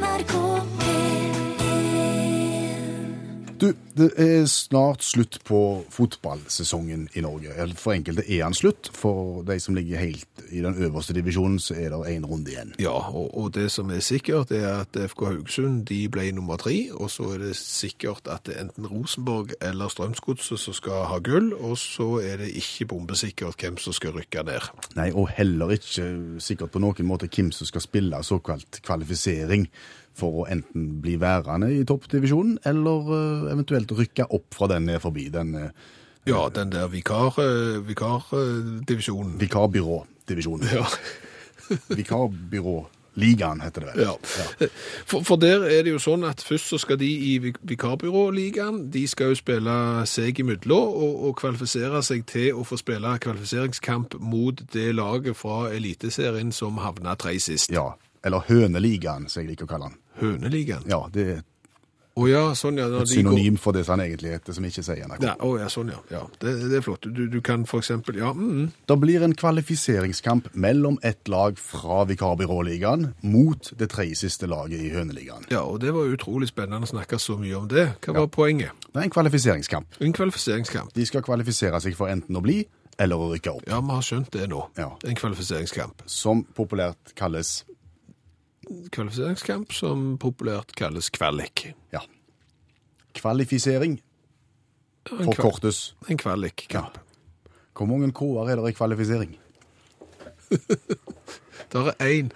NRK. P1 Du, det er snart slutt på fotballsesongen i Norge. For enkelte er den slutt. For de som ligger helt i den øverste divisjonen, så er det én runde igjen. Ja, og, og det som er sikkert er at FK Haugesund de ble nummer tre, og så er det sikkert at det er enten Rosenborg eller Strømsgodset som skal ha gull, og så er det ikke bombesikkert hvem som skal rykke ned. Nei, og heller ikke sikkert på noen måte hvem som skal spille såkalt kvalifisering for å enten bli værende i toppdivisjonen, eller eh, eventuelt rykke opp fra den ned forbi den eh, Ja, den der vikar, eh, vikardivisjonen. vikarbyrådivisjonen. Ja. Vikarbyråligaen heter det vel. Ja. For, for der er det jo sånn at først så skal de i vik- vikarbyråligaen, de skal jo spille seg imellom og, og kvalifisere seg til å få spille kvalifiseringskamp mot det laget fra Eliteserien som havna tre sist. Ja. Eller Høneligaen, som jeg liker å kalle den. Høneligaen. Ja, det er oh, ja, sånn ja. et synonym går- for det som han egentlig heter, som ikke sier NRK. Ja, oh, ja, sånn ja. ja det, det er flott. Du, du kan for eksempel, ja, mm, Det blir en kvalifiseringskamp mellom ett lag fra vikarbyråligaen mot det tredje siste laget i Høneligaen. ja, og det var utrolig spennende å snakke så mye om det. Hva var poenget? Det er en kvalifiseringskamp. En kvalifiseringskamp. De skal kvalifisere seg for enten å bli eller å rykke opp, Ja, vi har skjønt det nå. Ja. En kvalifiseringskamp. som populært kalles Kvalifiseringskamp som populært kalles kvalik. ja, kvalifisering, forkortes. en kvalikkamp. Hvor mange K-er er det i kvalifisering? Der er én,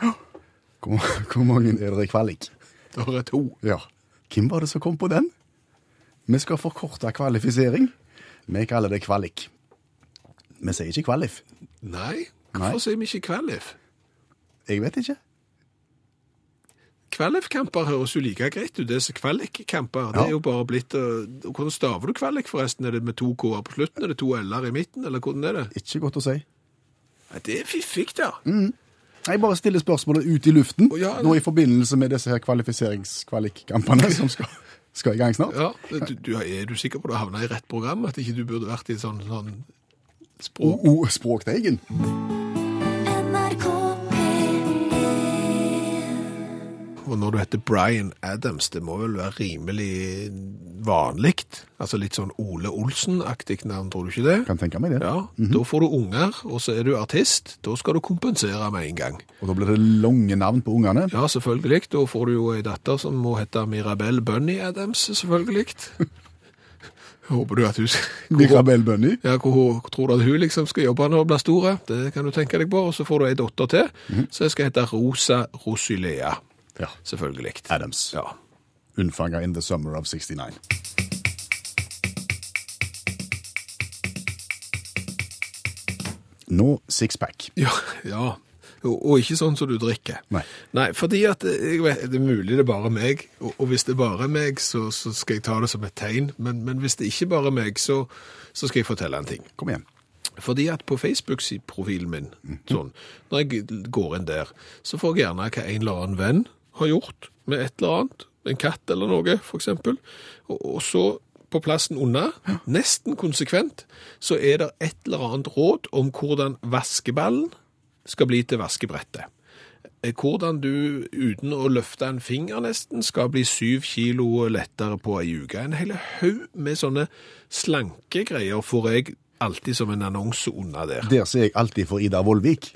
Hvor, hvor mange er det i kvalik? der er to. Ja. Hvem var det som kom på den? Vi skal forkorte kvalifisering. Vi kaller det kvalik. Vi sier ikke kvalif. Nei, hvorfor Nei. sier vi ikke kvalif? Jeg vet ikke. Kvalifkamper høres jo like greit ut, det er kvalikkamper. Det er jo bare blitt uh, Hvordan staver du kvalik, forresten? Er det med to k-er på slutten? Er det to l-er i midten, eller hvordan er det? Ikke godt å si. Ja, det er fiffig, ja. Jeg bare stiller spørsmålet ut i luften, oh, ja, nå i forbindelse med disse her kvalifiseringskvalikkampene som skal, skal i gang snart. Ja, du, du, er du sikker på at du havna i rett program? At ikke du burde vært i sånn, sånn språk? O, o, språkteigen. Når du heter Brian Adams, det må vel være rimelig vanlig? Altså litt sånn Ole Olsen-aktig navn, tror du ikke det? Kan tenke meg det. Ja, da får du unger, og så er du artist. Da skal du kompensere med en gang. Og da blir det lange navn på ungene. Ja, selvfølgelig. Da får du jo ei datter som må hete Mirabelle Bunny Adams, selvfølgelig. Håper du at hun Mirabel Bunny. Ja, hvor tror du at hun liksom skal jobbe når hun blir store? Det kan du tenke deg på. Og så får du ei datter til, som skal hete Rosa Rosilea. Ja. Selvfølgelig. Adams. Ja. Unnfanga in the summer of 69. Nå sixpack. Ja, ja. Og, ikke sånn som du drikker. Nei. Nei, fordi at eh, jeg vet, det er mulig det er bare meg, og, og hvis det er bare meg, så, så skal jeg ta det som et tegn. Men, men hvis det ikke bare er meg, så, så skal jeg fortelle en ting. Kom igjen. Fordi at på Facebook-profilen min, sånn, når jeg går inn der, så får jeg gjerne hva en eller annen venn har gjort med et eller annet, en katt eller noe, eksempel. Og, og så på plassen under, nesten konsekvent, så er det et eller annet råd om hvordan vaskeballen skal bli til vaskebrettet. Eh, Hvordan du uten å løfte en finger nesten skal bli syv kilo lettere på ei uke. En hel haug med sånne slanke greier får jeg alltid som en annonse under der. Der ser jeg alltid for Ida Vollvik.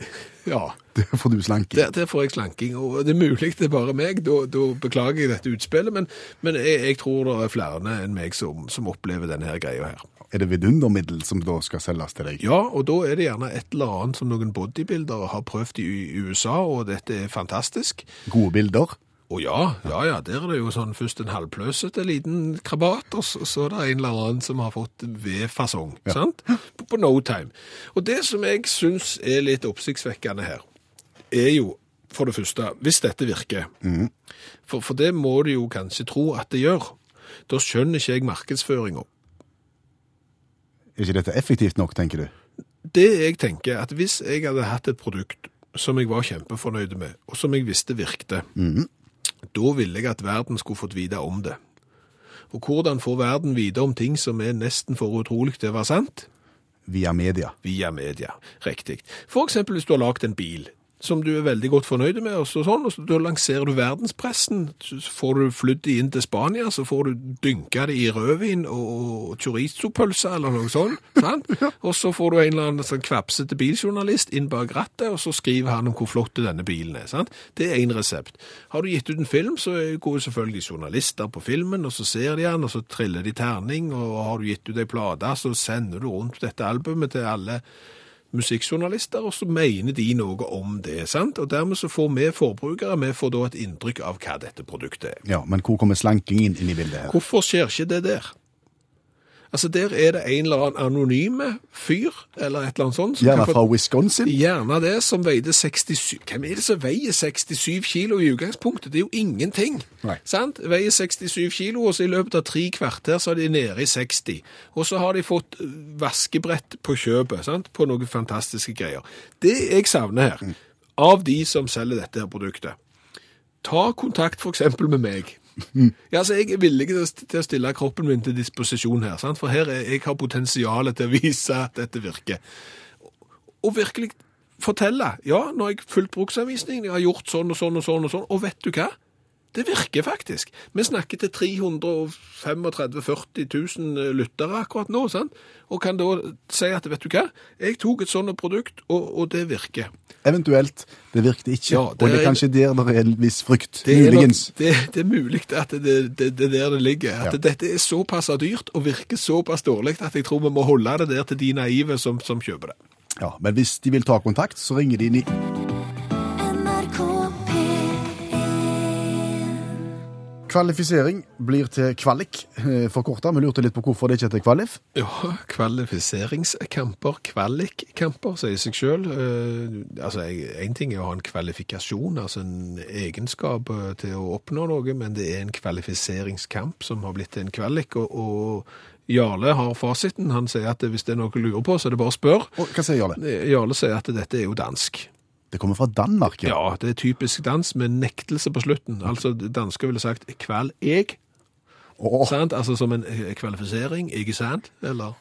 Ja, det får du slanking. der, der får jeg slanking, og det er mulig det er bare meg, da, da beklager jeg dette utspillet, men, men jeg, jeg tror det er flere enn meg som, som opplever denne her greia her. Er det vidundermiddel som da skal selges til deg? Ja, og da er det gjerne et eller annet som noen bodybuildere har prøvd i i USA, og dette er fantastisk. Gode bilder? Å ja, ja, ja, der er det jo sånn først en halvpløsete liten krabat, og så, så er det en eller annen som har fått V-fasong, sant? På, på no time. Og det som jeg synes er litt oppsiktsvekkende her, er jo, for det første, hvis dette virker, for, for det må du jo kanskje tro at det gjør, da skjønner ikke jeg markedsføringen. Er ikke dette effektivt nok, tenker du? Det jeg tenker, at hvis jeg hadde hatt et produkt som jeg var kjempefornøyd med, og som jeg visste virkte, da ville jeg at verden skulle fått vite om det. Og hvordan får verden vite om ting som er nesten for utrolig til å være sant? Via media. Via media, riktig. For eksempel hvis du har lagt en bil som du er veldig godt fornøyd med, og så, sånn, og så da lanserer du verdenspressen, så får du flydd de inn til Spania, så får du dynka det i rødvin og chorizo-pølse eller noe sånt, sant? Og så får du en eller annen sånn kvapsete biljournalist inn bak rattet, og så skriver han om hvor flott denne bilen er, sant? Det er en resept. Har du gitt ut en film, så går jo selvfølgelig journalister på filmen, og så ser de den, og så triller de terning, og har du gitt ut ei plate, så sender du rundt dette albumet til alle musikkjournalister, og så mener de noe om det, sant? Og dermed så får vi forbrukere, vi får da et inntrykk av hva dette produktet er. Ja, Men hvor kommer slankingen inn i bildet her? Hvorfor skjer ikke det der? Altså, der er det en eller annen anonyme fyr, eller et eller annet sånt. som Gjerne fra Wisconsin. Gjerne det, som veide 67 Hvem er det som veier 67 kilo i utgangspunktet? Det er jo ingenting. Nei. Sant? Veier 67 kilo, og så i løpet av tre kvarter så er de nede i 60. Og så har de fått eh, vaskebrett på kjøpet, sant? på noen fantastiske greier. Det jeg savner her, av de som selger dette her produktet, ta kontakt eksempel med meg. Ja, altså Jeg er villig til å, stille kroppen min til disposisjon her, sant? for her er, jeg har potensialet til å vise at dette virker. Og virkelig fortelle, ja, nå har jeg fulgt bruksanvisningen, jeg har gjort sånn og sånn og sånn og sånn, og vet du hva? Det virker faktisk. Vi snakker til 335 40 000 lyttere akkurat nå, sant? og kan da si at, vet du hva, jeg tok et sånt produkt, og, og det virker. Eventuelt, det virket ikke. Ja, og det det er kanskje der det er en viss frykt. Det er, nok, Muligens. det, det er mulig at det, det, det er der det ligger. At Ja. dette er såpass dyrt og virker såpass dårlig at jeg tror vi må holde det der til de naive som, som kjøper det. Ja, Men hvis de vil ta kontakt, så ringer de inn i Kvalifisering blir til kvalik, eh, forkorta. Vi lurte litt på hvorfor det ikke heter kvalif. Ja, kvalifiseringskamper, kvalikkamper, sier seg sjøl. altså, én ting er å ha en kvalifikasjon, altså en egenskap eh, til å oppnå noe, men det er en kvalifiseringskamp som har blitt til en kvalik. Og, og Jarle har fasiten. Han sier at hvis det er noe du lurer på, så er det bare å spørre. Hva sier Jarle? Jarle sier at dette er jo dansk. Det kommer fra Danmark. ja. Ja, det er typisk dans med nektelse på slutten. Altså, dansker ville sagt kval eg, Oh. sant? Altså som en eh, kvalifisering, ikke sant? Eller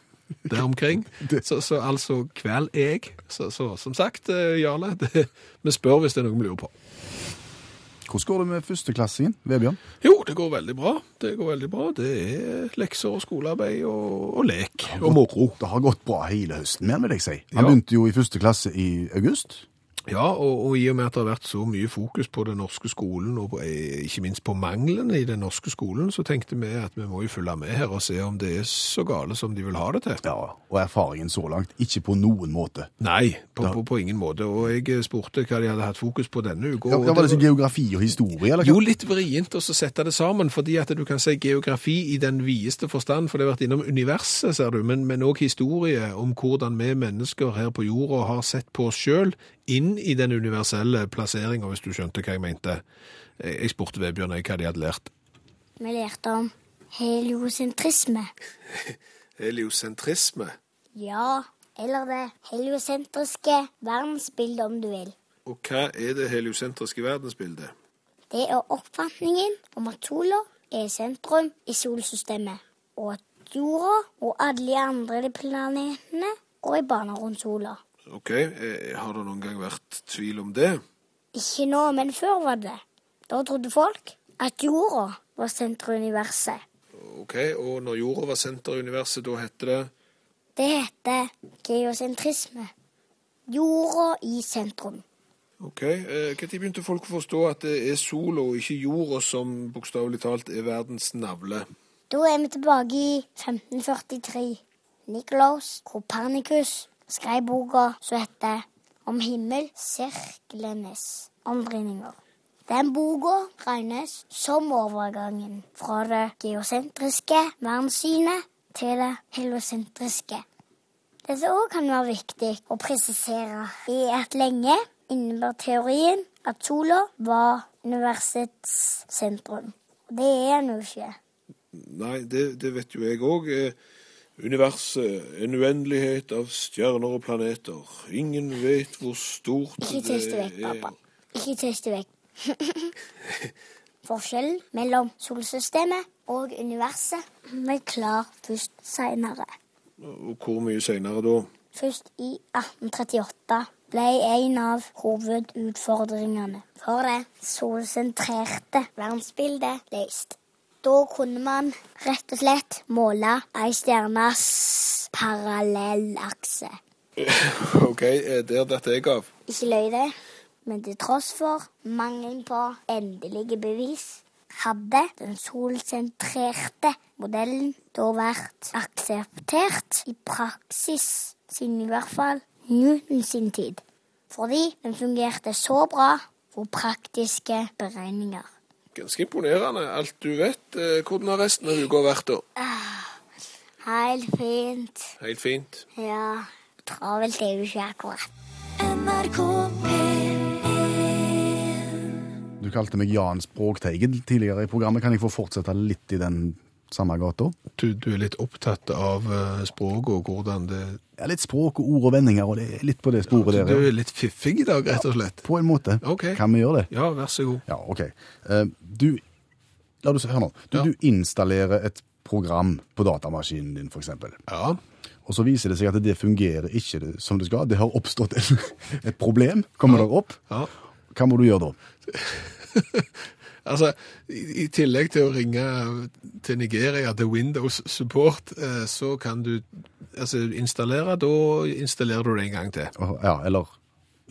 der omkring. Så, så altså kval eg. Så, så som sagt, eh, Jarle, vi spør hvis det er noe vi lurer på. Hvordan går det med førsteklassingen, Vebjørn? Jo, det går veldig bra. Det går veldig bra. Det er lekser og skolearbeid og, og lek og moro. Det har gått bra hele høsten med, vil jeg si. Han Ja. begynte jo i første klasse i august. Ja, og, og i og med at det har vært så mye fokus på den norske skolen, og på, eh, ikke minst på manglene i den norske skolen, så tenkte vi at vi må jo følge med her og se om det er så gale som de vil ha det til. Ja, og erfaringen så langt ikke på noen måte. Nei, på, på, på ingen måte. Og jeg eh, spurte hva de hadde hatt fokus på denne uka. Ja, var det det geografi og historie, eller jo litt vrient å så sette det sammen, fordi at du kan si geografi i den videste forstand, for det har vært innom universet, ser du, men, òg historie om hvordan vi mennesker her på jorda har sett på oss sjøl inn i den universelle plasseringa, hvis du skjønte hva jeg mente. Jeg spurte Vebjørn hva de hadde lært. Vi lærte om heliosentrisme. Heliosentrisme. Ja, eller det heliosentriske verdensbildet, om du vil. Og hva er det heliosentriske verdensbildet? Det er oppfatningen om at sola er sentrum i solsystemet, og at jorda og alle de andre planetene går i baner rundt sola. Ok, eh, har det noen gang vært tvil om det? Ikke nå, men før var det. Da trodde folk at jorda var sentrum i universet. Ok, og når jorda var senter i universet, da heter det Det heter geosentrisme. Jorda i sentrum. Ok, eh, Når begynte folk å forstå at det er sola og ikke jorda som bokstavelig talt er verdens navle? Da er vi tilbake i 1543. Nikolaus Kopernikus skrev boka som heter Om himmel, sirklenes omdreininger. Den boka regnes som overgangen fra det geosentriske verdenssynet til det heliosentriske. Det som òg kan være viktig å presisere, er at lenge innebar teorien at sola var universets sentrum. Og det er den jo ikke. Nei, det, det vet jo jeg òg. Universet, en uendelighet av stjerner og planeter. Ingen vet hvor stort Ikke det vekk, det er. pappa. Ikke det vekk. Forskjellen mellom solsystemet og universet blir klar først seinere. Hvor mye seinere da? Først i 1838. ble en av hovedutfordringene for det solsentrerte verdensbildet løst. Da kunne man rett og slett måle ei stjernes parallellakse. OK, eh, der datt jeg av. Ikke løy det, men til tross for mangelen på endelige bevis, hadde den solsentrerte modellen da vært akseptert i praksis, siden i hvert fall Newton sin tid. Fordi den fungerte så bra for praktiske beregninger. Ganske imponerende, alt du vet. Eh, Hvordan har resten av uka vært, da? Helt fint. Helt fint. Ja, travelt er jo ikke akkurat. NRK P1 Du kalte meg Jan Språkteigen tidligere i programmet. Kan jeg få fortsette litt i den samme gata? Du, du er litt opptatt av språket språk og hvordan det Ja, litt språk og ord og vendinger, og det er litt på det sporet Du der. Du er litt fiffig i dag, rett og slett. På en måte. Ok. Kan vi gjøre det? Ja, vær så god. Ja, ok. Eh, Du, la du se, hør nå. Du, Ja. du installerer et program på datamaskinen din, eksempel. Ja. Og så viser det seg at det fungerer ikke som det skal. Det har oppstått et, problem. Kommer det opp. ja. Hva må du gjøre da? Altså, i, tillegg til å ringe til Nigeria til Windows Support, eh, så kan du altså, installere. Da installerer du det en gang til. Ja, eller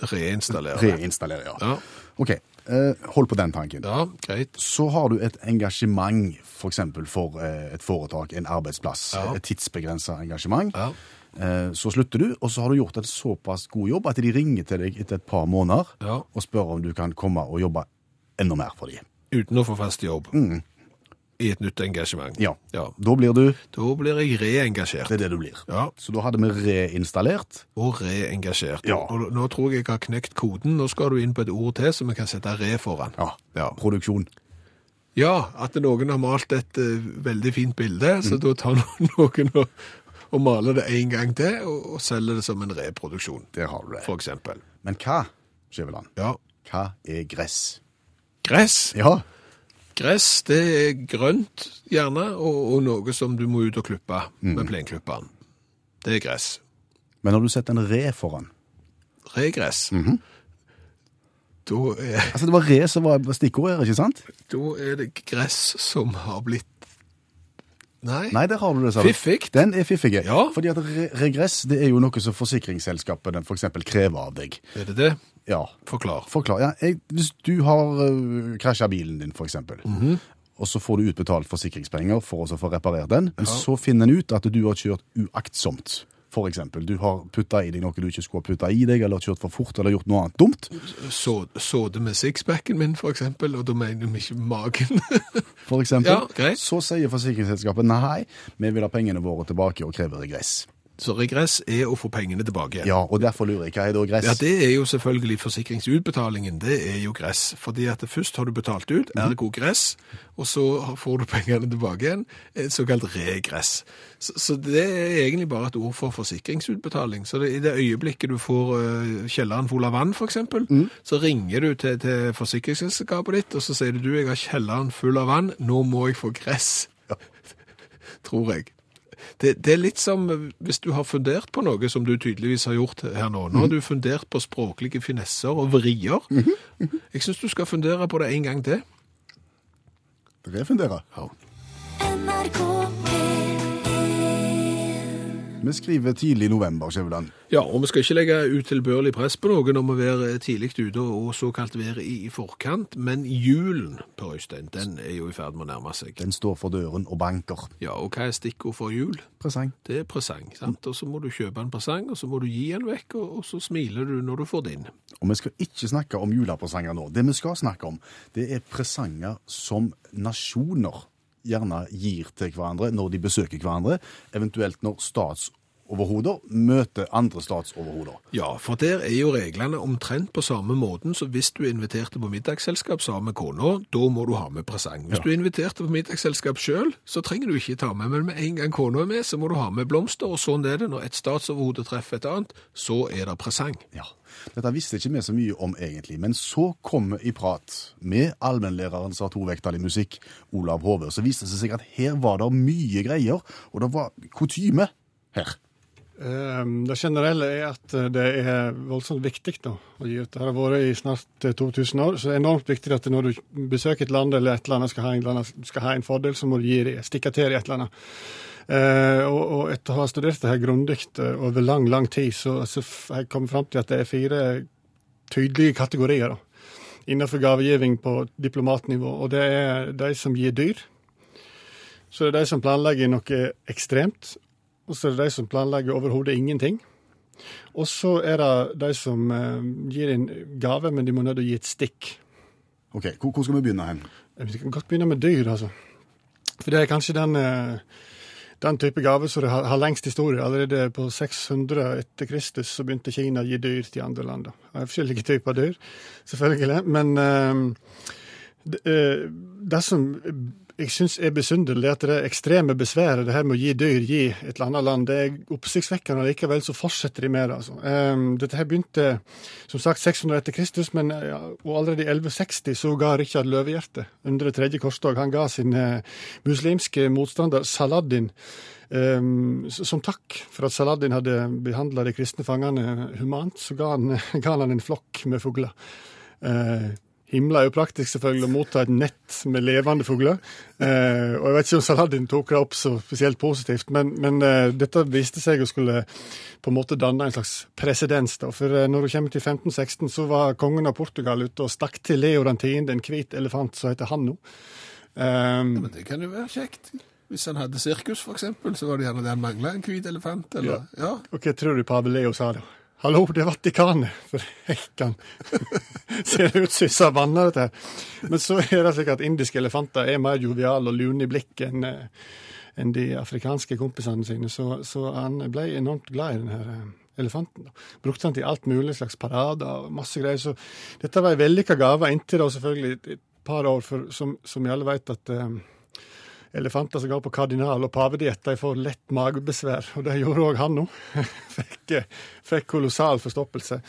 Reinstallere. reinstallere, ja. Ja. Ok, eh, hold på den tanken. ja, greit. Så har du et engasjement for eksempel for eh, et foretak, en arbeidsplass, Ja. et tidsbegrenset engasjement. Ja. Så slutter du, og så har du gjort en såpass god jobb at de ringer til deg etter et par måneder Ja. og spør om du kan komme og jobbe enda mer for dem. Uten å få fast jobb. I et nytt engasjement. Ja. ja. Da blir du Da blir jeg reengasjert. Det er det du blir. Ja. Så da hadde vi reinstallert. Og reengasjert. Ja. Og nå tror jeg jeg har knekt koden. Nå skal du inn på et ord til som vi kan sette re foran. Ja. Ja. Produksjon. Ja, at noen har malt et uh, veldig fint bilde, så da tar noen og, og maler det en gang til og, og selger det som en reproduksjon, Det har du det. for eksempel. Men hva, Skjæveland, Ja. hva er gress? Gress. Ja, Gress, det er grønt gjerne, og, og noe som du må ut og klippe med plenklipperen. Det er gress. men når du setter en re foran Regress. da, er, Altså, det var re som var stikkordet ikke sant? da er det gress som har blitt Nei. Nei, der har du det. Fiffig. Den er fiffig. Ja. Fordi at re regress, det er jo noe som forsikringsselskapene for eksempel krever av deg. Er det det? Ja, Forklar. forklar. Ja, jeg, hvis du har uh, krasja bilen din, for eksempel, -hmm. og så får du utbetalt forsikringspenger for å få reparert den, men så finner en ut at du har kjørt uaktsomt. For eksempel, du har putta i deg noe du ikke skulle ha putta i deg, eller kjørt for fort, eller gjort noe annet dumt. Så, så det med sixpacken min, for eksempel, og da mener vi ikke magen. For eksempel, Ja, så sier forsikringsselskapet nei, vi vil ha pengene våre tilbake og krever regress. Så regress er å få pengene tilbake igjen. Ja, og derfor lurer jeg, hva er da gress? Ja, det er jo selvfølgelig forsikringsutbetalingen. Det er jo gress. Fordi at først har du betalt ut, ergo gress, og så får du pengene tilbake igjen, såkalt regress. Så, så det er egentlig bare et ord for forsikringsutbetaling. Så det, i det øyeblikket du får uh, kjelleren full av vann, for eksempel, så ringer du til, til forsikringsselskapet ditt, og så sier du, du, jeg har kjelleren full av vann, nå må jeg få gress. Tror jeg. Det, det er litt som hvis du har fundert på noe som du tydeligvis har gjort her nå. Nå har du fundert på språklige finesser og vrier. Jeg syns du skal fundere på det en gang til. Refundere. Ja. NRK P1 Vi skriver tidlig i november, Skjæveland. ja, og vi skal ikke legge utilbørlig press på noen om å være tidlig ute og såkalt være i forkant, men julen, Per Øystein, den er jo i ferd med å nærme seg. Den står for døren og banker. Ja, og hva er stikkord for jul? Presang. Det er presang, sant? Og så må du kjøpe en presang, og så må du gi den vekk, og så smiler du når du får din. Og vi skal ikke snakke om julepresanger nå. Det vi skal snakke om, det er presanger som nasjoner gjerne gir til hverandre når de besøker hverandre, eventuelt når statsoverhoder møter andre statsoverhoder. Ja, for der er jo reglene omtrent på samme måten, så hvis du inviterte på middagsselskap sammen med kona, da må du ha med presang. Hvis Ja. du inviterte på middagsselskap selv, så trenger du ikke ta med, men med en gang kona er med, så må du ha med blomster, og sånn er det når et statsoverhode treffer et annet, så er det presang. Ja, Dette visste ikke vi så mye om egentlig, men så kom vi i prat med allmennlæreren som har tovektig musikk, Olav Hove. Så viste det seg at her var det mye greier, og det var kutyme her. Um, det generelle er at eh, det er voldsomt viktig nå å gi ut. Det har vært i snart eh, 2000 år, så det er enormt viktig at når du besøker et land eller et eller annet skal ha en, skal ha en fordel, så må du gi stikke til i et eller annet. Eh, og, og etter å ha studert det her grundig eh, over lang, lang tid, så, så har jeg kommet fram til at det er fire tydelige kategorier da, innenfor gavegivning på diplomatnivå. Og det er de som gir dyr. Så det er de som planlegger noe ekstremt. Og så er det de som planlegger overhodet ingenting. Og så er det de som eh, gir en gave, men de må nødt til å gi et stikk. Ok, Hvor, hvor skal vi begynne hen? Vi kan godt begynne med dyr, altså. For det er kanskje den, eh, den type gave som har, har lengst historie. Allerede på 600 etter Kristus så begynte Kina å gi dyr til andre land. Det er forskjellige typer dyr, selvfølgelig. Men eh, det, eh, det som jeg syns er besynderlig, er at det ekstreme besværet det her med å gi dyr, gi et eller annet land, det er oppsiktsvekkende. og Likevel så fortsetter de med det. altså. Eh, dette her begynte som sagt 600 etter Kristus, men ja, og allerede i 1160 så ga Rikard Løvehjerte under det tredje korstog han ga sin eh, muslimske motstander Saladin Um, som takk for at Saladin hadde behandla de kristne fangene humant, så ga han, ga han en flokk med fugler. Eh, himla er jo praktisk selvfølgelig å motta et nett med levende fugler. Eh, og jeg vet ikke om Saladin tok det opp så spesielt positivt, men, men eh, dette viste seg å skulle på en måte danne en slags presedens. da, For eh, når du kommer til 1516, så var kongen av Portugal ute og stakk til Leo den tiende en hvit elefant som heter Hanno. Um, Men det kan jo være kjekt. Hvis han hadde sirkus, eksempel, så var det gjerne det han mangla, en hvit elefant, eller Ja. Og hva tror du pave Leo sa da? Hallo, det er Vatikanet! For hekkan. Ser ut som savanna, dette her. Men så er det slik at indiske elefanter er mer joviale og lune i blikket enn en de afrikanske kompisene sine, så, så han ble enormt glad i den her eh, elefanten. Brukte han til alt mulig slags parader og masse greier. Så dette var ei vellykka gave inntil da selvfølgelig et, par år, for som, som alle vet at eh, elefanter som går på kardinal- og pavediett, de får lett magebesvær. Og det gjorde òg han nå. fikk, eh, fikk kolossal forstoppelse.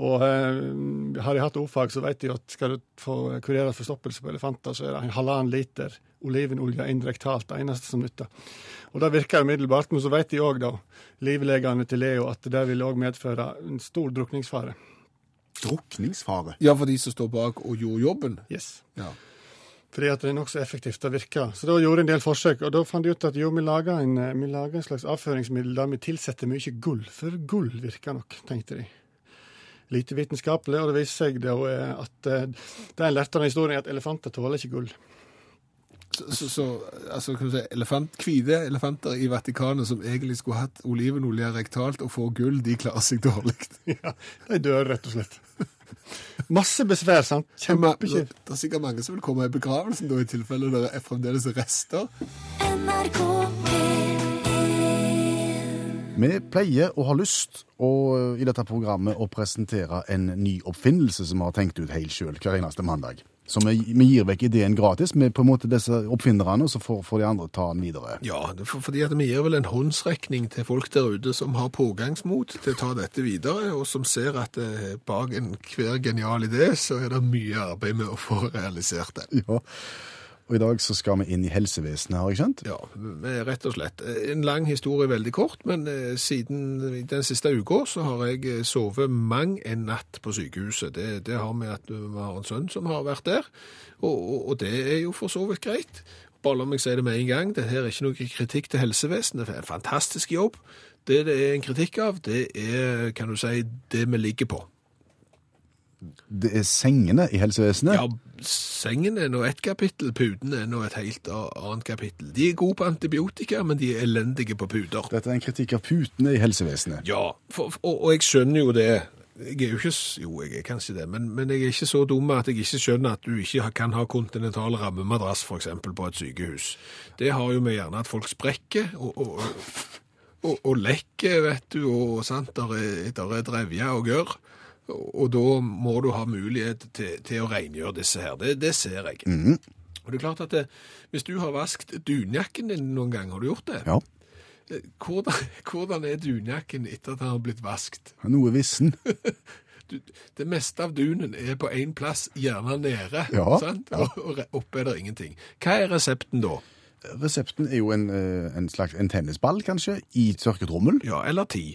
Og eh, har de hatt ordfag, så vet de at skal du få kurere forstoppelse på elefanter, så er det en halvannen liter olivenolje indirektalt det eneste som nytter. Og det virker umiddelbart, men så vet de òg, da, livlegene til Leo, at det vil òg medføre en stor drukningsfare. Drukningsfare. ja, for de som står bak og gjorde jobben. Yes. Ja. Fordi at det er nokså effektivt. Det virker. Så da gjorde jeg en del forsøk, og da fant jeg ut at jo, vi lager en, eh, vi lager en slags avføringsmiddel der vi tilsetter mye gull. For gull virker nok, tenkte de. Lite vitenskapelig, og det viser seg da eh, at eh, det en lærte av den historien, at elefanter tåler ikke gull. Så, så, så altså, kan du si, elefant, hvite elefanter i Vatikanet som egentlig skulle hatt olivenolje rektalt og får gull, de klarer seg dårlig. Ja, De dør, rett og slett. Masse besvær, sant? Det er sikkert mange som vil komme i begravelsen da, i tilfelle det er fremdeles rester. NRK Vi pleier å ha lyst å, i dette programmet å presentere en ny oppfinnelse som vi har tenkt ut helt sjøl hver eneste mandag. Så vi, vi gir vekk ideen gratis med på en måte disse oppfinnerne, og så får, får de andre ta den videre. Ja, for, fordi at vi gir vel en håndsrekning til folk der ute som har pågangsmot til å ta dette videre, og som ser at eh, bak enhver genial idé, så er det mye arbeid med å få realisert det. Ja. Og i dag så skal vi inn i helsevesenet, har jeg skjønt? Ja, rett og slett. En lang historie, veldig kort, men eh, siden den siste uka så har jeg eh, sovet mang en natt på sykehuset. Det, det har med at vi har en sønn som har vært der, og, og, og det er jo for så vidt greit. Bare la meg si det med en gang, det her er ikke noe kritikk til helsevesenet, det er en fantastisk jobb. Det det er en kritikk av, det er, kan du si, det vi ligger på. Det er sengene i helsevesenet. Ja, sengen er nå et kapittel, putene er nå et helt annet kapittel. De er gode på antibiotika, men de er elendige på puter. Dette er en kritikk av putene i helsevesenet. Ja, for, og, og jeg skjønner jo det. Jeg er jo ikke, jo, jeg er kanskje det, men, men jeg er ikke så dum at jeg ikke skjønner at du ikke kan ha kontinental rammemadrass eksempel på et sykehus. Det har jo med gjerne at folk sprekker og, og, og, og lekker, vet du, og sant, der er, der er drevja og gørr. Og, da må du ha mulighet til, til å rengjøre disse her. Det, det ser jeg. Og det er klart at det, hvis du har vaskt dunjakken din noen gang, har du gjort det? Ja. Eh, Hvordan, hvordan er dunjakken etter at den har blitt vaskt? Noe vissen. Det meste av dunen er på én plass, gjerne nede. Ja, sant? ja. Og, og oppe er det ingenting. Hva er resepten da? Resepten er jo en, eh, en slags en tennisball, kanskje, i tørketrommel. Ja, eller ti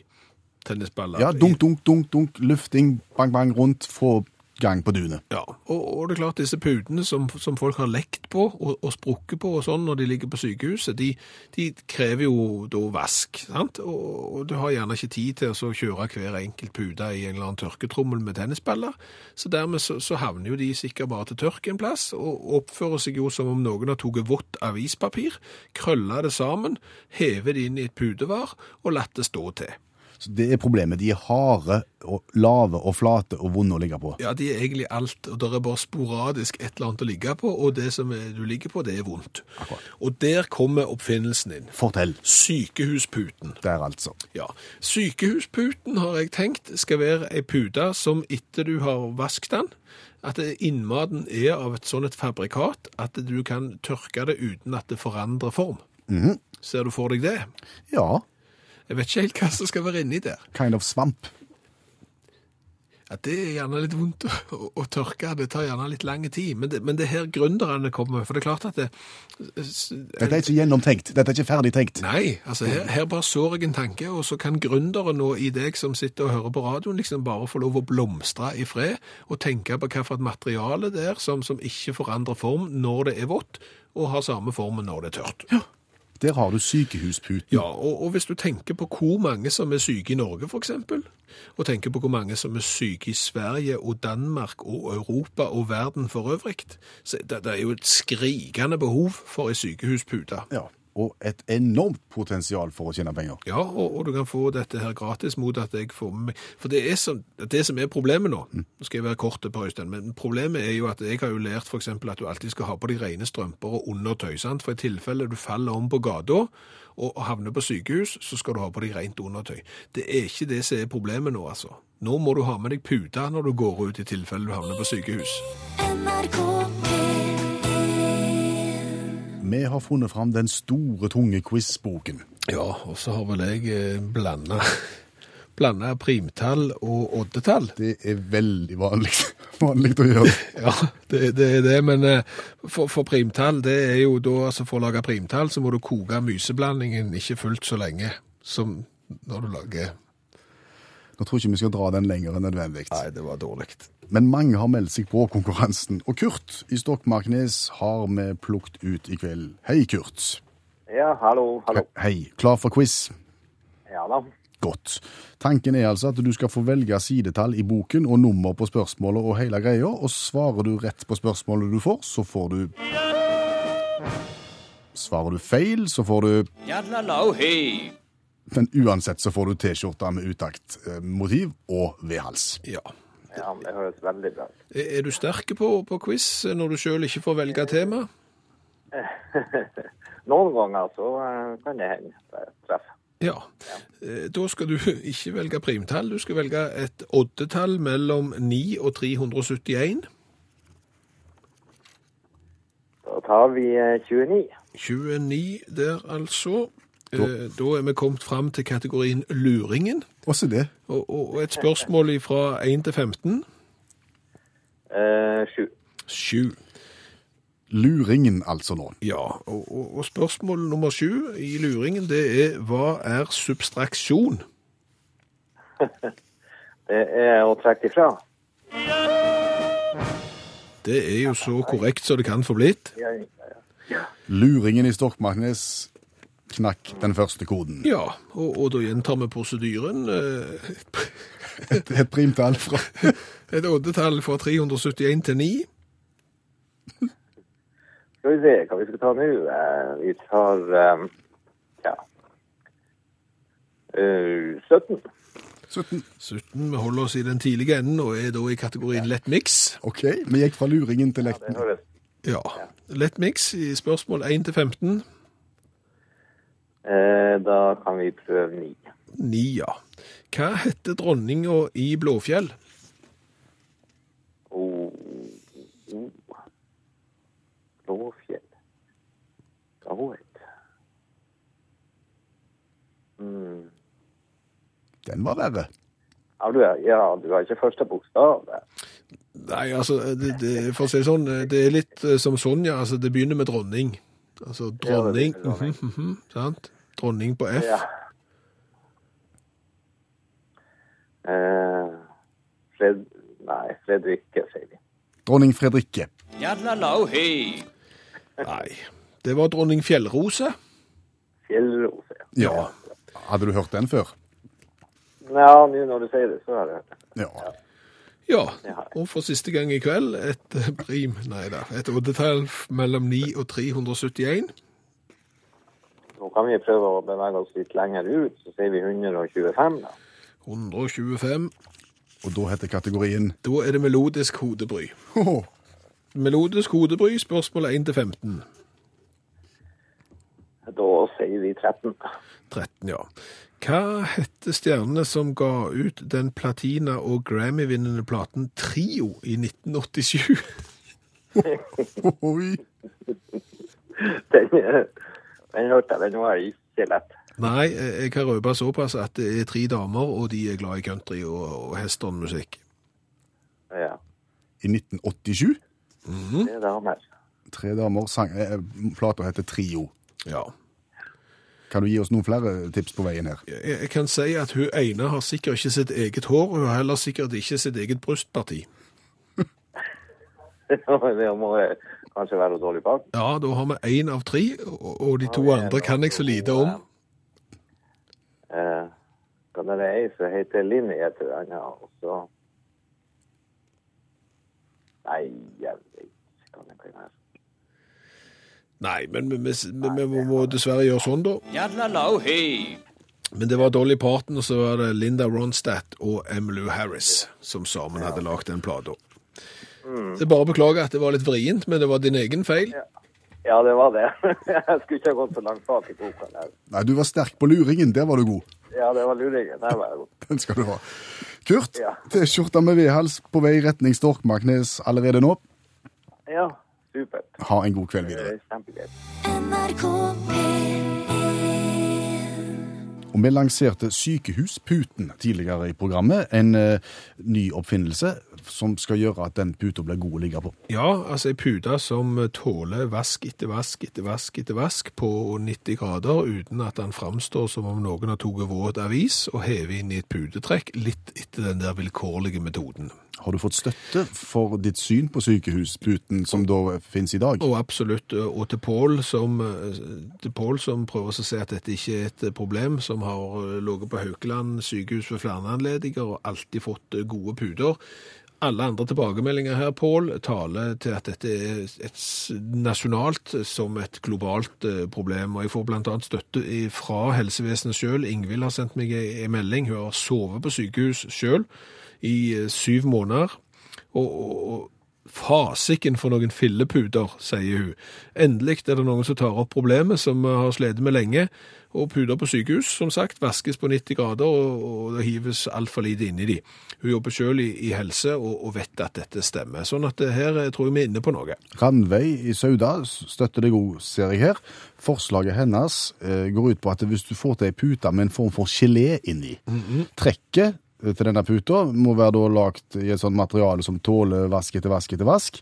tennisballer. Ja, dunk, dunk, dunk, dunk, lufting, bang, bang rundt, få gang på dunet. Ja, og, og det er klart disse putene som, som folk har lekt på og, og sprukket på og sånn når de ligger på sykehuset, de, de krever jo da vask, sant? Og, og du har gjerne ikke tid til å kjøre hver enkelt pute i en eller annen tørketrommel med tennisballer, så dermed så, så havner jo de sikkert bare til tørk en plass, og oppfører seg jo som om noen har tatt vått avispapir, krølla det sammen, hevet det inn i et putevar og latt det stå til. Så det er problemet. De er harde, og lave og flate og vonde å ligge på. Ja, de er egentlig alt, og det er bare sporadisk et eller annet å ligge på, og det som du ligger på, det er vondt. Akkurat. Og der kommer oppfinnelsen inn. Fortell. Sykehusputen. Der, altså. Ja, sykehusputen har jeg tenkt skal være ei pute som etter du har vasket den, at innmaten er av et sånn et fabrikat at du kan tørke det uten at det forandrer form. Ser du for deg det? Ja, Jeg vet ikke helt hva som skal være inni der. kind of svamp. Ja, Det er gjerne litt vondt å, å, å tørke, det tar gjerne litt lang tid, men det, men det er her gründerne kommer, for det er klart at det... Dette er ikke gjennomtenkt. Dette er ikke ferdig tenkt. Nei, altså her, her bare sår jeg en tanke, og så kan gründeren nå i deg som sitter og hører på radioen, liksom bare få lov å blomstre i fred, og tenke på hva for et materiale det er som, som ikke forandrer form når det er vått, og har samme formen når det er tørt. Ja. Der har du sykehusputen. og, og hvis du tenker på hvor mange som er syke i Norge, for eksempel, og tenker på hvor mange som er syke i Sverige og Danmark og Europa og verden for øvrig, så det, det er jo et skrikende behov for en sykehuspute. Ja, og et enormt potensial for å tjene penger. Ja, og, og du kan få dette her gratis mot at jeg får med meg For det er som, det som er problemet nå Nå skal jeg være kort på Øystein, men problemet er jo at jeg har jo lært for eksempel at du alltid skal ha på deg rene strømper og undertøy, sant? For i tilfelle du faller om på gata og havner på sykehus, så skal du ha på deg rent undertøy. Det er ikke det som er problemet nå, altså. Nå må du ha med deg puta når du går ut i tilfelle du havner på sykehus. NRK P1 Vi har funnet fram den store, tunge quiz-boken. Ja, og så har vel jeg eh, blanda Blanda primtall og oddetall. Det er veldig vanlig, vanlig å gjøre. Ja, det, det er det, men eh, for, for primtall, det er jo da, altså for å lage primtall, så må du koke myseblandingen ikke fullt så lenge som når du lager Nå tror jeg ikke vi skal dra den lenger enn nødvendig. Nei, det var dårlig. Men mange har meldt seg på konkurransen. Og Kurt i Stokmarknes har vi plukket ut i kveld. Hei, Kurt. Ja, hallo, hallo. Hei. Klar for quiz? Ja da. Godt. Tanken er altså at du skal få velge sidetall i boken og nummer på spørsmålet og hele greia, og svarer du rett på spørsmålet du får, så får du Svarer du feil, så får du Men uansett så får du T-skjorte med utakt-motiv og vedhals. Ja. Ja, det høres veldig bra ut. Er, du sterk på, på quiz når du selv ikke får velge tema? Noen ganger så eh, kan det hende at jeg treffer. Ja. Eh, Da skal du ikke velge primtall, du skal velge et oddetall mellom 9 og 371. Da tar vi eh, 29. 29 der altså. Eh, Da er vi kommet fram til kategorien luringen. Også det. Og, og et spørsmål fra 1 til 15. Eh, 7. 7. Luringen altså nå. Ja, og, og, og spørsmål nummer 7 i luringen, det er hva er substraksjon? Det er å trekke ifra. Det er jo så korrekt som det kan få blitt. Ja, ja. Luringen i Stokmarknes knakk den første koden. Ja, og, og da gjentar vi prosedyren. eh, Et, et primtall fra Et oddetall fra 371 til 9. Skal vi se hva vi skal ta nå. Eh, vi tar eh, ja. Eh, 17. 17. 17. Vi holder oss i den tidlige enden og er da i kategorien lett mix. OK, vi gikk fra luringen til lekten. Ja, lett mix i spørsmål 1 til 15. eh, Da kan vi prøve 9. 9, ja. Hva heter dronninga i Blåfjell? Oh, oh. Blåfjell. Hva hun het? Mm. Den var verre. Ja, du, er, ja, du har ikke første bokstav. Nei, altså, det, det, for å si det sånn, det er litt eh, som Sonja, altså det begynner med dronning. Altså dronning. Ja, det dronning, sant? Dronning på F. Ja. Eh, Fred... Nei, Fredrikke, sier vi. Dronning Fredrikke. Nei, det var dronning Fjellrose. Fjellrose. Ja. ja. Hadde du hørt den før? Ja, nå når du sier det, så har jeg hørt det. Ja. Ja, og for siste gang i kveld et prim, nei da, et oddetall mellom 9 og 371. Nå kan vi prøve å bevege oss litt lenger ut, så sier vi 125 da. 125. Og da heter kategorien Da er det melodisk hodebry. Hoho. Melodisk hodebry, spørsmål 1 til 15. Da sier vi 13. 13, ja. Hva hette stjernene som ga ut den platina- og Grammy-vinnende platen Trio i 1987? Oi. Den, eh, den hørte jeg, den var ikke lett. Nei, eh, jeg kan røpe såpass at det er tre damer, og de er glad i country og, og hesternmusikk. Ja, I 1987. Mm -hmm. Tre damer. Tre damer sang eh, Plata heter Trio. Ja. Kan du gi oss noen flere tips på veien her? Jeg, jeg kan si at hun ene har sikkert ikke sitt eget hår, og hun har heller sikkert ikke sitt eget brystparti. det må eh, kanskje være dårlig bak. Ja, da har vi én av tre, og, de to Ja, andre kan jeg så lite om. Eh, kan det være ei som heter Linni hun. Ja. og så... Nei, jeg vet ikke hva det kan være. Nei, men vi, vi, vi, vi må dessverre gjøre sånn, da. Men det var Dolly Parton, og så var det Linda Ronstadt og Emmylou Harris som sammen hadde lagd den plata. Det er bare å beklage at det var litt vrient, men det var din egen feil. Ja, det var det. jeg skulle ikke ha gått så langt bak i boka. der. Nei, du var sterk på luringen. Der var du god. Ja, det var luringen. Der var jeg god. Den skal du ha. Kurt, Ja. T-skjorta med vedhals på vei retning Storkmarknes allerede nå. Ja, supert. Ha en god kveld videre. er kjempegøy. NRK P1 Og vi lanserte Sykehusputen tidligere i programmet. En eh, ny oppfinnelse som skal gjøre at den puta blir god å ligge på. Ja, altså ei pute som tåler vask etter vask etter vask etter vask på 90 grader, uten at den framstår som om noen har tatt våt avis og hevet inn i et putetrekk, litt etter den der vilkårlige metoden. Har du fått støtte for ditt syn på sykehusputen som da finnes i dag? Og absolutt, og til Pål som, som prøver å si at dette ikke er et problem, som har ligget på Haukeland sykehus ved flere anledninger og alltid fått gode puter. Alle andre tilbakemeldinger her, Pål, taler til at dette er et nasjonalt som et globalt eh, problem. Og jeg får annet støtte fra helsevesenet selv. Ingvild har sendt meg en melding. Hun har sovet på sykehus selv i eh, syv måneder. Og, og, fasiken for noen filleputer, sier hun. Endelig er det noen som tar opp problemet som vi har slitt med lenge. Og puter på sykehus, som sagt, vaskes på 90 grader, og, og det hives altfor lite inn i de. Hun jobber selv i, i helse og, og vet at dette stemmer. Sånn at her eh, tror jeg vi er inne på noe. Randveig i Sauda støtter deg òg, ser jeg her. Forslaget hennes eh, går ut på at hvis du får til ei pute med en form for gelé inni, trekket eh, til denne puta må være da lagt i et sånt materiale som tåler vask etter vask etter vask.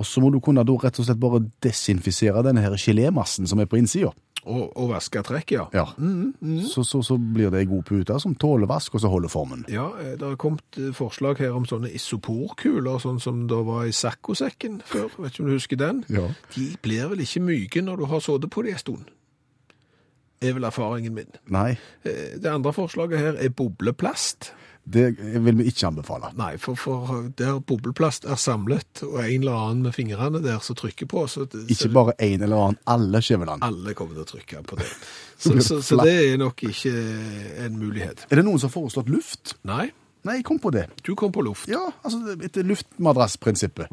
Og så må du kunne da rett og slett bare desinfisere denne her gelémassen som er på innsida. Og, og vaske trekk, ja. Ja. Så, så, så blir det ei god pute som tåler vask, og så holder formen. Ja, eh, det har kommet eh, forslag her om sånne isoporkuler, sånn som det var i saccosekken før. Vet ikke om du husker den? Ja. De blir vel ikke myke når du har sittet på dem en stund? Er vel erfaringen min. Nei, Eh, Det andre forslaget her er bobleplast. Det vil vi ikke anbefale. Nei, for, for der bobleplast er samlet, og en eller annen med fingrene der som trykker på, så, det, Ikke så bare en eller annen, alle Skjæveland. alle kommer til å trykke på det. Så, så, så det er nok ikke en mulighet. Er det noen som har foreslått luft? Nei, Nei, jeg kom på det. du kom på luft. Ja, altså etter luftmadrassprinsippet.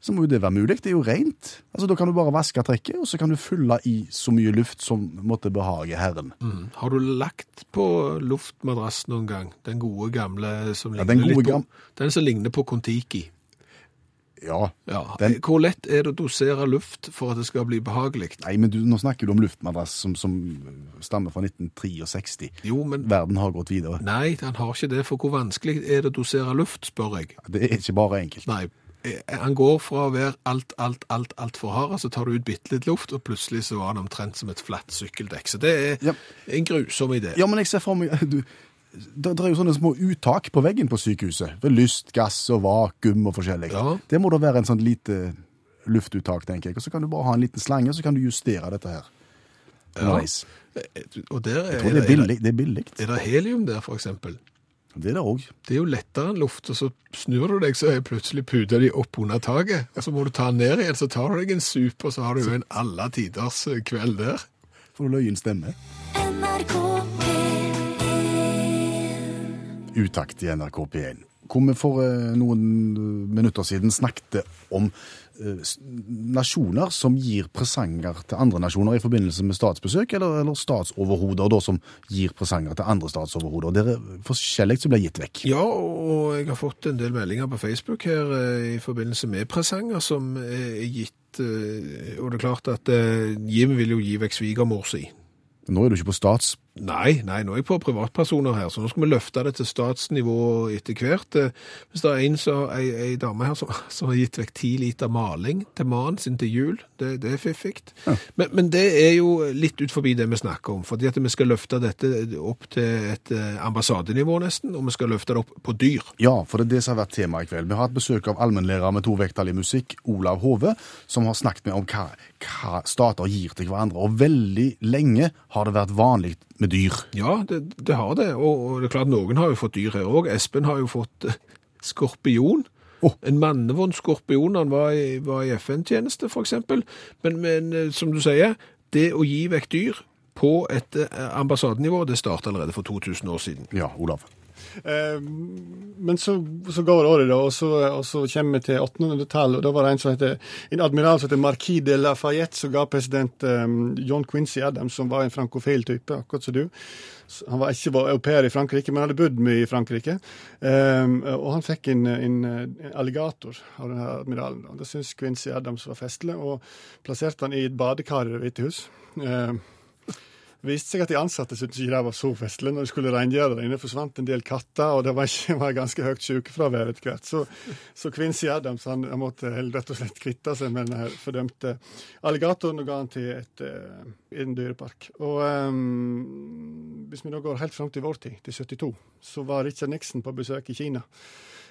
Så må jo det være mulig. Det er jo rent. Altså, Da kan du bare vaske trekket, og så kan du fylle i så mye luft som måtte behage Herren. Mm. Har du lagt på luftmadrass noen gang? Den gode gamle som Ja, den gode på, gam- Den som ligner på Kon-Tiki. Ja. Ja. Den- Hvor lett er det å dosere luft for at det skal bli behagelig? Nei, men du, nå snakker du om luftmadrass som, som stammer fra 1963. Jo, men Verden har gått videre. Nei, den har ikke det, for hvor vanskelig er det å dosere luft, spør jeg. Det er ikke bare enkelt. Nei, han går fra å være alt, alt, alt, alt for hard, så tar du ut bitte litt luft, og plutselig så var han omtrent som et flatt sykkeldekk. Så det er Ja. en grusom idé. Ja, men jeg ser for meg du, det, er jo sånne små uttak på veggen på sykehuset. Ved lyst, gass og vakuum og forskjellig. Ja. Det må da være en sånn lite luftuttak, tenker jeg. Og så kan du bare ha en liten slange, så kan du justere dette her. Nice. Og der er, Jeg tror det er billig. Det er billig. Er det helium der, for eksempel? Det er det òg. Det er jo lettere enn luft, og så snur du deg, så er plutselig puta di opp under taket. Og så må du ta den ned igjen, så tar du deg en sup, og så har du jo en alle tiders eh, kveld der. Du løyen stemme. NRK P1 Utakt i NRK P1. Hvor vi for eh, noen eh, minutter siden snakket om nasjoner som gir presanger til andre nasjoner i forbindelse med statsbesøk, eller, eller statsoverhoder da, som gir presanger til andre statsoverhoder. Det er forskjellig som blir gitt vekk. Ja, og jeg har fått en del meldinger på Facebook her eh, i forbindelse med presanger som er gitt, eh, og det er klart at eh, Jim vil jo gi vekk svigermor si. Nå er du ikke på stats... Nei, nei, nå er jeg på privatpersoner her, så nå skal vi løfte det til statsnivå etter hvert. Eh, Hvis det er en, så, ei, ei dame her som, som har gitt vekk ti liter maling til mannen sin til jul, det, det er fiffigt. Men, men det er jo litt ut forbi det vi snakker om, fordi at vi skal løfte dette opp til et eh, ambassadenivå nesten, og vi skal løfte det opp på dyr. Ja, for det er det som har vært tema i kveld. Vi har hatt besøk av allmennlærer med to vekttall i musikk, Olav Hove, som har snakket med om hva, hva stater gir til hverandre. Og veldig lenge har det vært vanlig med dyr. Ja, det, det har det, og, og det er klart noen har jo fått dyr her også. Espen har jo fått eh, skorpion. Oh. En mannevond skorpion, han var i, i FN-tjeneste eksempel. Men, men eh, som du sier, det å gi vekk dyr på et eh, ambassadenivå, det startet allerede for 2000 år siden. Ja, Olav. Eh, men så, så går året, da, og så, og så kommer vi til 1800-tallet. og Da var det en som heter, en admiral som heter Marquis de Lafayette, som ga president eh, John Quincy Adams, som var en frankofil type, akkurat som du. Han var ikke au i Frankrike, men hadde bodd mye i Frankrike. Um, og han fikk en, en, en alligator av denne admiralen. Det syntes Quincy Adams var festlig, og plasserte han i et badekar i Det hvite hus. Det viste seg at de ansatte syntes ikke det var så festlig. Når de skulle rengjøre det. inne, forsvant en del katter, og det var, ikke, var ganske høyt sykefravær etter hvert. Så, så Quincy Adams han, måtte rett og slett kvitte seg med den fordømte alligatoren og ga han til et, eh, en dyrepark. Og um, hvis vi da går helt fram til vår tid, til 72, så var Richard Nixon på besøk i Kina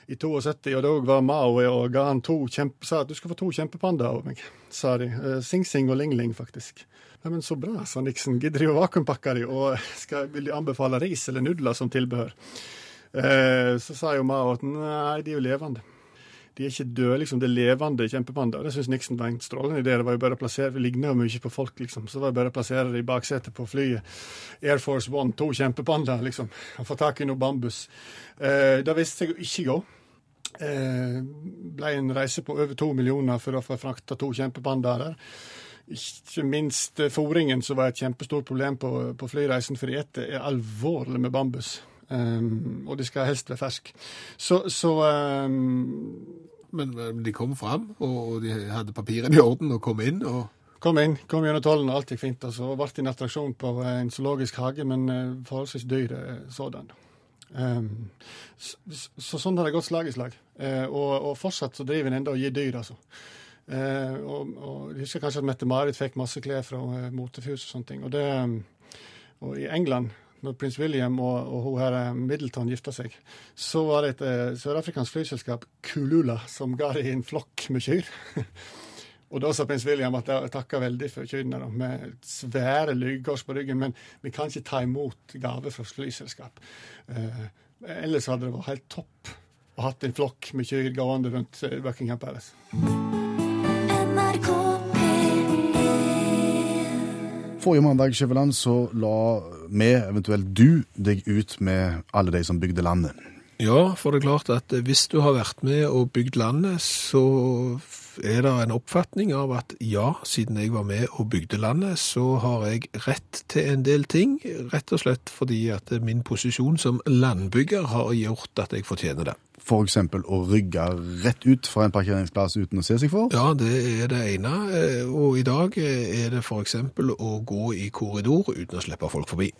i 72, og da var Mao og ga han to kjempe, sa at du skal få to kjempepandaer av meg, sa de. Eh, Sing Sing og Ling Ling, faktisk. Nei, men så bra, sa Nixon. Gidder de å vakuumpakke de, og skal, vil de anbefale ris eller nudler som tilbehør? Eh, så sa jo Mao at nei, de er jo levende. De er ikke døde, liksom. Det er levende kjempepandaer. Det syns Nixon var en strålende idé. Det var jo bare å plassere, Vi ligner jo mye på folk, liksom. Så var det bare å plassere det i baksetet på flyet. Air Force One, to kjempepandaer, liksom. Og få tak i noe bambus. Eh, det viste seg å ikke gå. Eh, ble en reise på over to millioner for å få frakta to kjempepandaer der. Ikke minst eh, fôringen, som var et kjempestort problem på, på flyreisen, for de er alvorlig med bambus. Um, og de skal helst være ferske. Så, så um, Men eh, de kom fram, og de hadde papirene i orden og kom inn, og kom inn, kom gjennom tollen, og alt gikk fint. Og så ble en attraksjon på eh, en zoologisk hage, men forholdsvis dyr sådan. Um, så, så sånn har det gått slag i slag. Uh, og, og fortsatt så driver en enda og gir dyr, altså. Eh, og, og jeg husker kanskje at Mette-Marit fikk masse klær fra uh, motefus og sånne ting. Og, det, um, og i England, når prins William og, og hun her eh, Middleton gifta seg, så var det et eh, sørafrikansk flyselskap, Kulula, som ga dem en flokk med kyr. Og da sa prins William at jeg takka veldig for kyrne, med svære lyggårds på ryggen, men vi kan ikke ta imot gave fra flyselskap. Eh, ellers hadde det vært helt topp å hatt en flokk med kyr gående rundt eh, Buckingham Palace. Forrige mandag Skjæveland, så la vi, eventuelt du, deg ut med alle de som bygde landet. Ja, for det er klart at hvis du har vært med og bygd landet, så er det en oppfatning av at ja, siden jeg var med og bygde landet, så har jeg rett til en del ting, rett og slett fordi at min posisjon som landbygger har gjort at jeg fortjener det. Eksempel å rygge rett ut fra en parkeringsplass uten å se seg for. Ja, det er det ene, eh, og i dag er det eksempel å gå i korridor uten å slippe folk forbi.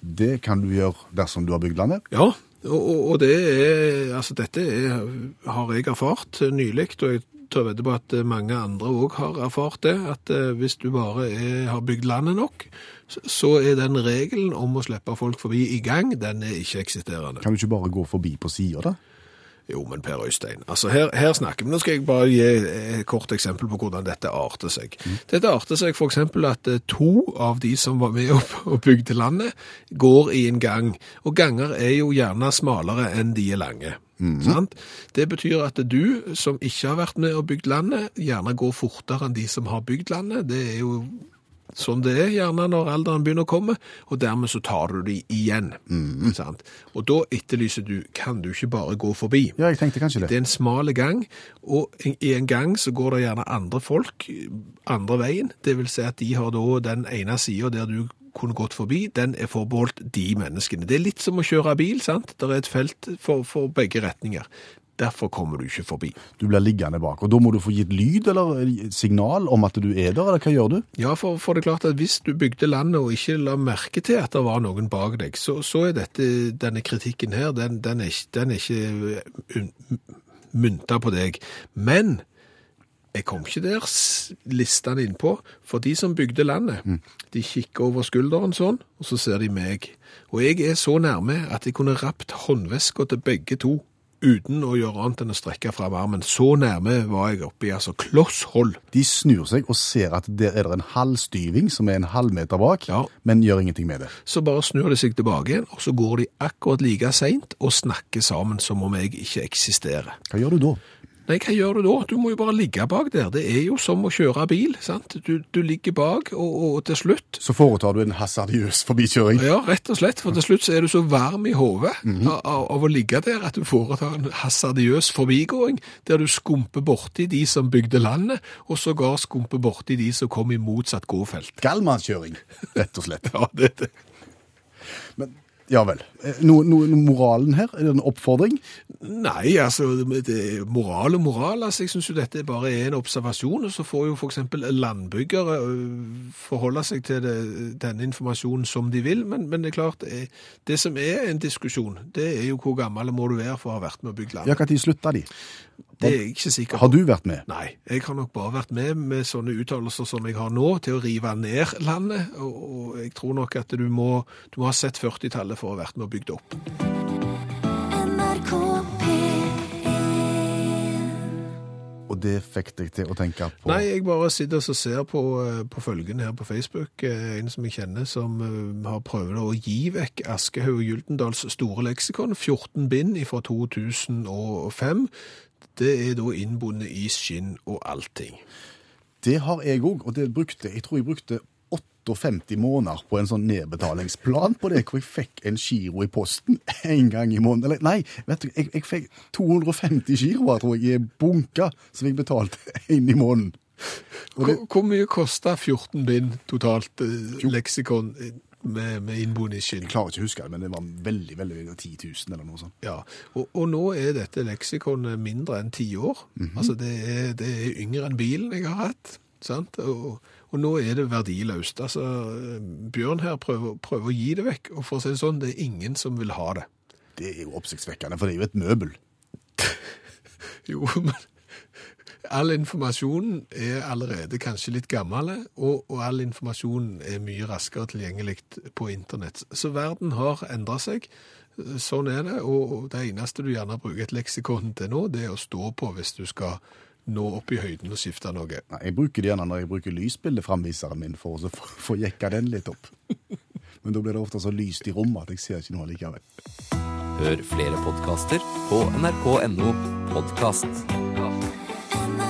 Det kan du gjøre dersom du har bygd landet. Ja, Og, og, det er, altså dette er, har jeg erfart nylig, og jeg tør vedde på at mange andre òg har erfart det, at eh, hvis du bare er, har bygd landet nok, så- er den regelen om å slippe folk forbi i gang, den er ikke eksisterende. Kan du ikke bare gå forbi på sida, da? Jo, men Per Øystein, altså her, her snakker vi, nå skal jeg bare gi et kort eksempel på hvordan dette arter seg. Dette arter seg eksempel at eh, to av de som var med og bygde landet, går i en gang, og ganger er jo gjerne smalere enn de er lange. Sant? Det betyr at du som ikke har vært med og bygd landet, gjerne går fortere enn de som har bygd landet. Det er jo sånn det er gjerne når alderen begynner å komme, og dermed så tar du de igjen. Sant? Og da etterlyser du, kan du ikke bare gå forbi? Ja, jeg tenkte kanskje Det det. er en smal gang, og i en gang så går det gjerne andre folk andre veien. Det vil si at de har da den ene sida der du kunne gått forbi, den er forbeholdt de menneskene. Det er litt som å kjøre bil, sant? Det er et felt for, for begge retninger. Derfor kommer du ikke forbi. Du blir liggende bak. Og da må du få gitt lyd eller signal om at du er der, eller hva gjør du? Ja, for, for det er klart at hvis du bygde landet og ikke la merke til at det var noen bak deg, så, så er dette, denne kritikken her, den, den er den er ikke mynta på deg. Men jeg kom ikke der listene innpå, for de som bygde landet, de kikker over skulderen sånn, og så ser de meg. Og jeg er så nærme at jeg kunne rapt håndveska til begge to, uten å gjøre annet enn å strekke fram armen. Så nærme var jeg oppi, altså klosshold. De snur seg og ser at der er det en halvstyving som er en halvmeter bak, Ja. men gjør ingenting med det. så bare snur de seg tilbake igjen, og så går de akkurat like seint og snakker sammen som om jeg ikke eksisterer. Hva gjør du da? Nei, hva gjør du da? Du må jo bare ligge bak der. Det er jo som å kjøre bil, sant? Du, du ligger bak, og, og til slutt Så foretar du en hasardiøs forbikjøring. Ja, rett og slett, for til slutt så er du så varm i hodet av, av, av å ligge der at du foretar en hasardiøs forbigåing, der du skumper borti de som bygde landet, og sågar skumper borti de som kom i motsatt gåfelt. Gallmannskjøring, rett og slett. Ja, det er det. Men ja vel. Noe, No, no, moralen her, er det en oppfordring? Nei, altså, det moral og moral. Altså, jeg synes jo dette bare er en observasjon, og så får jo for eksempel landbyggere øh, forholde seg til det, denne informasjonen som de vil, men, men det er klart, det, det som er en diskusjon, det er jo hvor gammel må du være for å ha vært med å bygge land. Ja, når slutta de? Det er jeg ikke sikker på. Har du vært med? Nei, jeg har nok bare vært med med sånne uttalelser som jeg har nå, til å rive ned landet, og, og jeg tror nok at du må, du må ha sett 40-tallet for å ha vært med og bygd opp. NRK P1 Og det fikk deg til å tenke på Nei, jeg bare sitter og ser på, eh, på følgende her på Facebook. Eh, En som jeg kjenner som eh, har prøvd å gi vekk Aschehoug Gyldendals store leksikon, 14 bind fra 2005. Det er da innbundet i skinn og allting. Det har jeg òg, og det brukte, jeg tror jeg brukte 58 måneder på en sånn nedbetalingsplan på det, hvor jeg fikk en giro i posten en gang i måneden. Eller nei, vet du, jeg, jeg fikk 250 giroer, tror jeg, i bunka, som jeg betalte én i måneden. Det, Hvor, hvor mye kosta 14 bind totalt eh, leksikon med, med innboende skinn? jeg klarer ikke å huske det, men det var veldig, veldig, veldig 10 000 eller noe sånt. Ja, og, og nå er dette leksikonet mindre enn ti år. Altså det er, det er yngre enn bilen jeg har hatt. Sant? Og, og nå er det verdiløst. Altså, Bjørn her prøver, prøver å gi det vekk, og for å si det sånn, det er ingen som vil ha det. Det er jo oppsiktsvekkende, for det er jo et møbel. Jo, men all informasjonen er allerede kanskje litt gammel, og, og all informasjonen er mye raskere tilgjengelig på internett. Så verden har endret seg. Sånn er det, og det eneste du gjerne bruker et leksikon til nå, det er å stå på hvis du skal nå opp i høyden og skifte noe. Nei, jeg bruker det gjerne når jeg bruker lysbildeframviseren min for å få jekka den litt opp. Men da blir det ofte så lyst i rommet at jeg ser ikke noe likevel. Hør flere podkaster på nrk.no podkast. Am I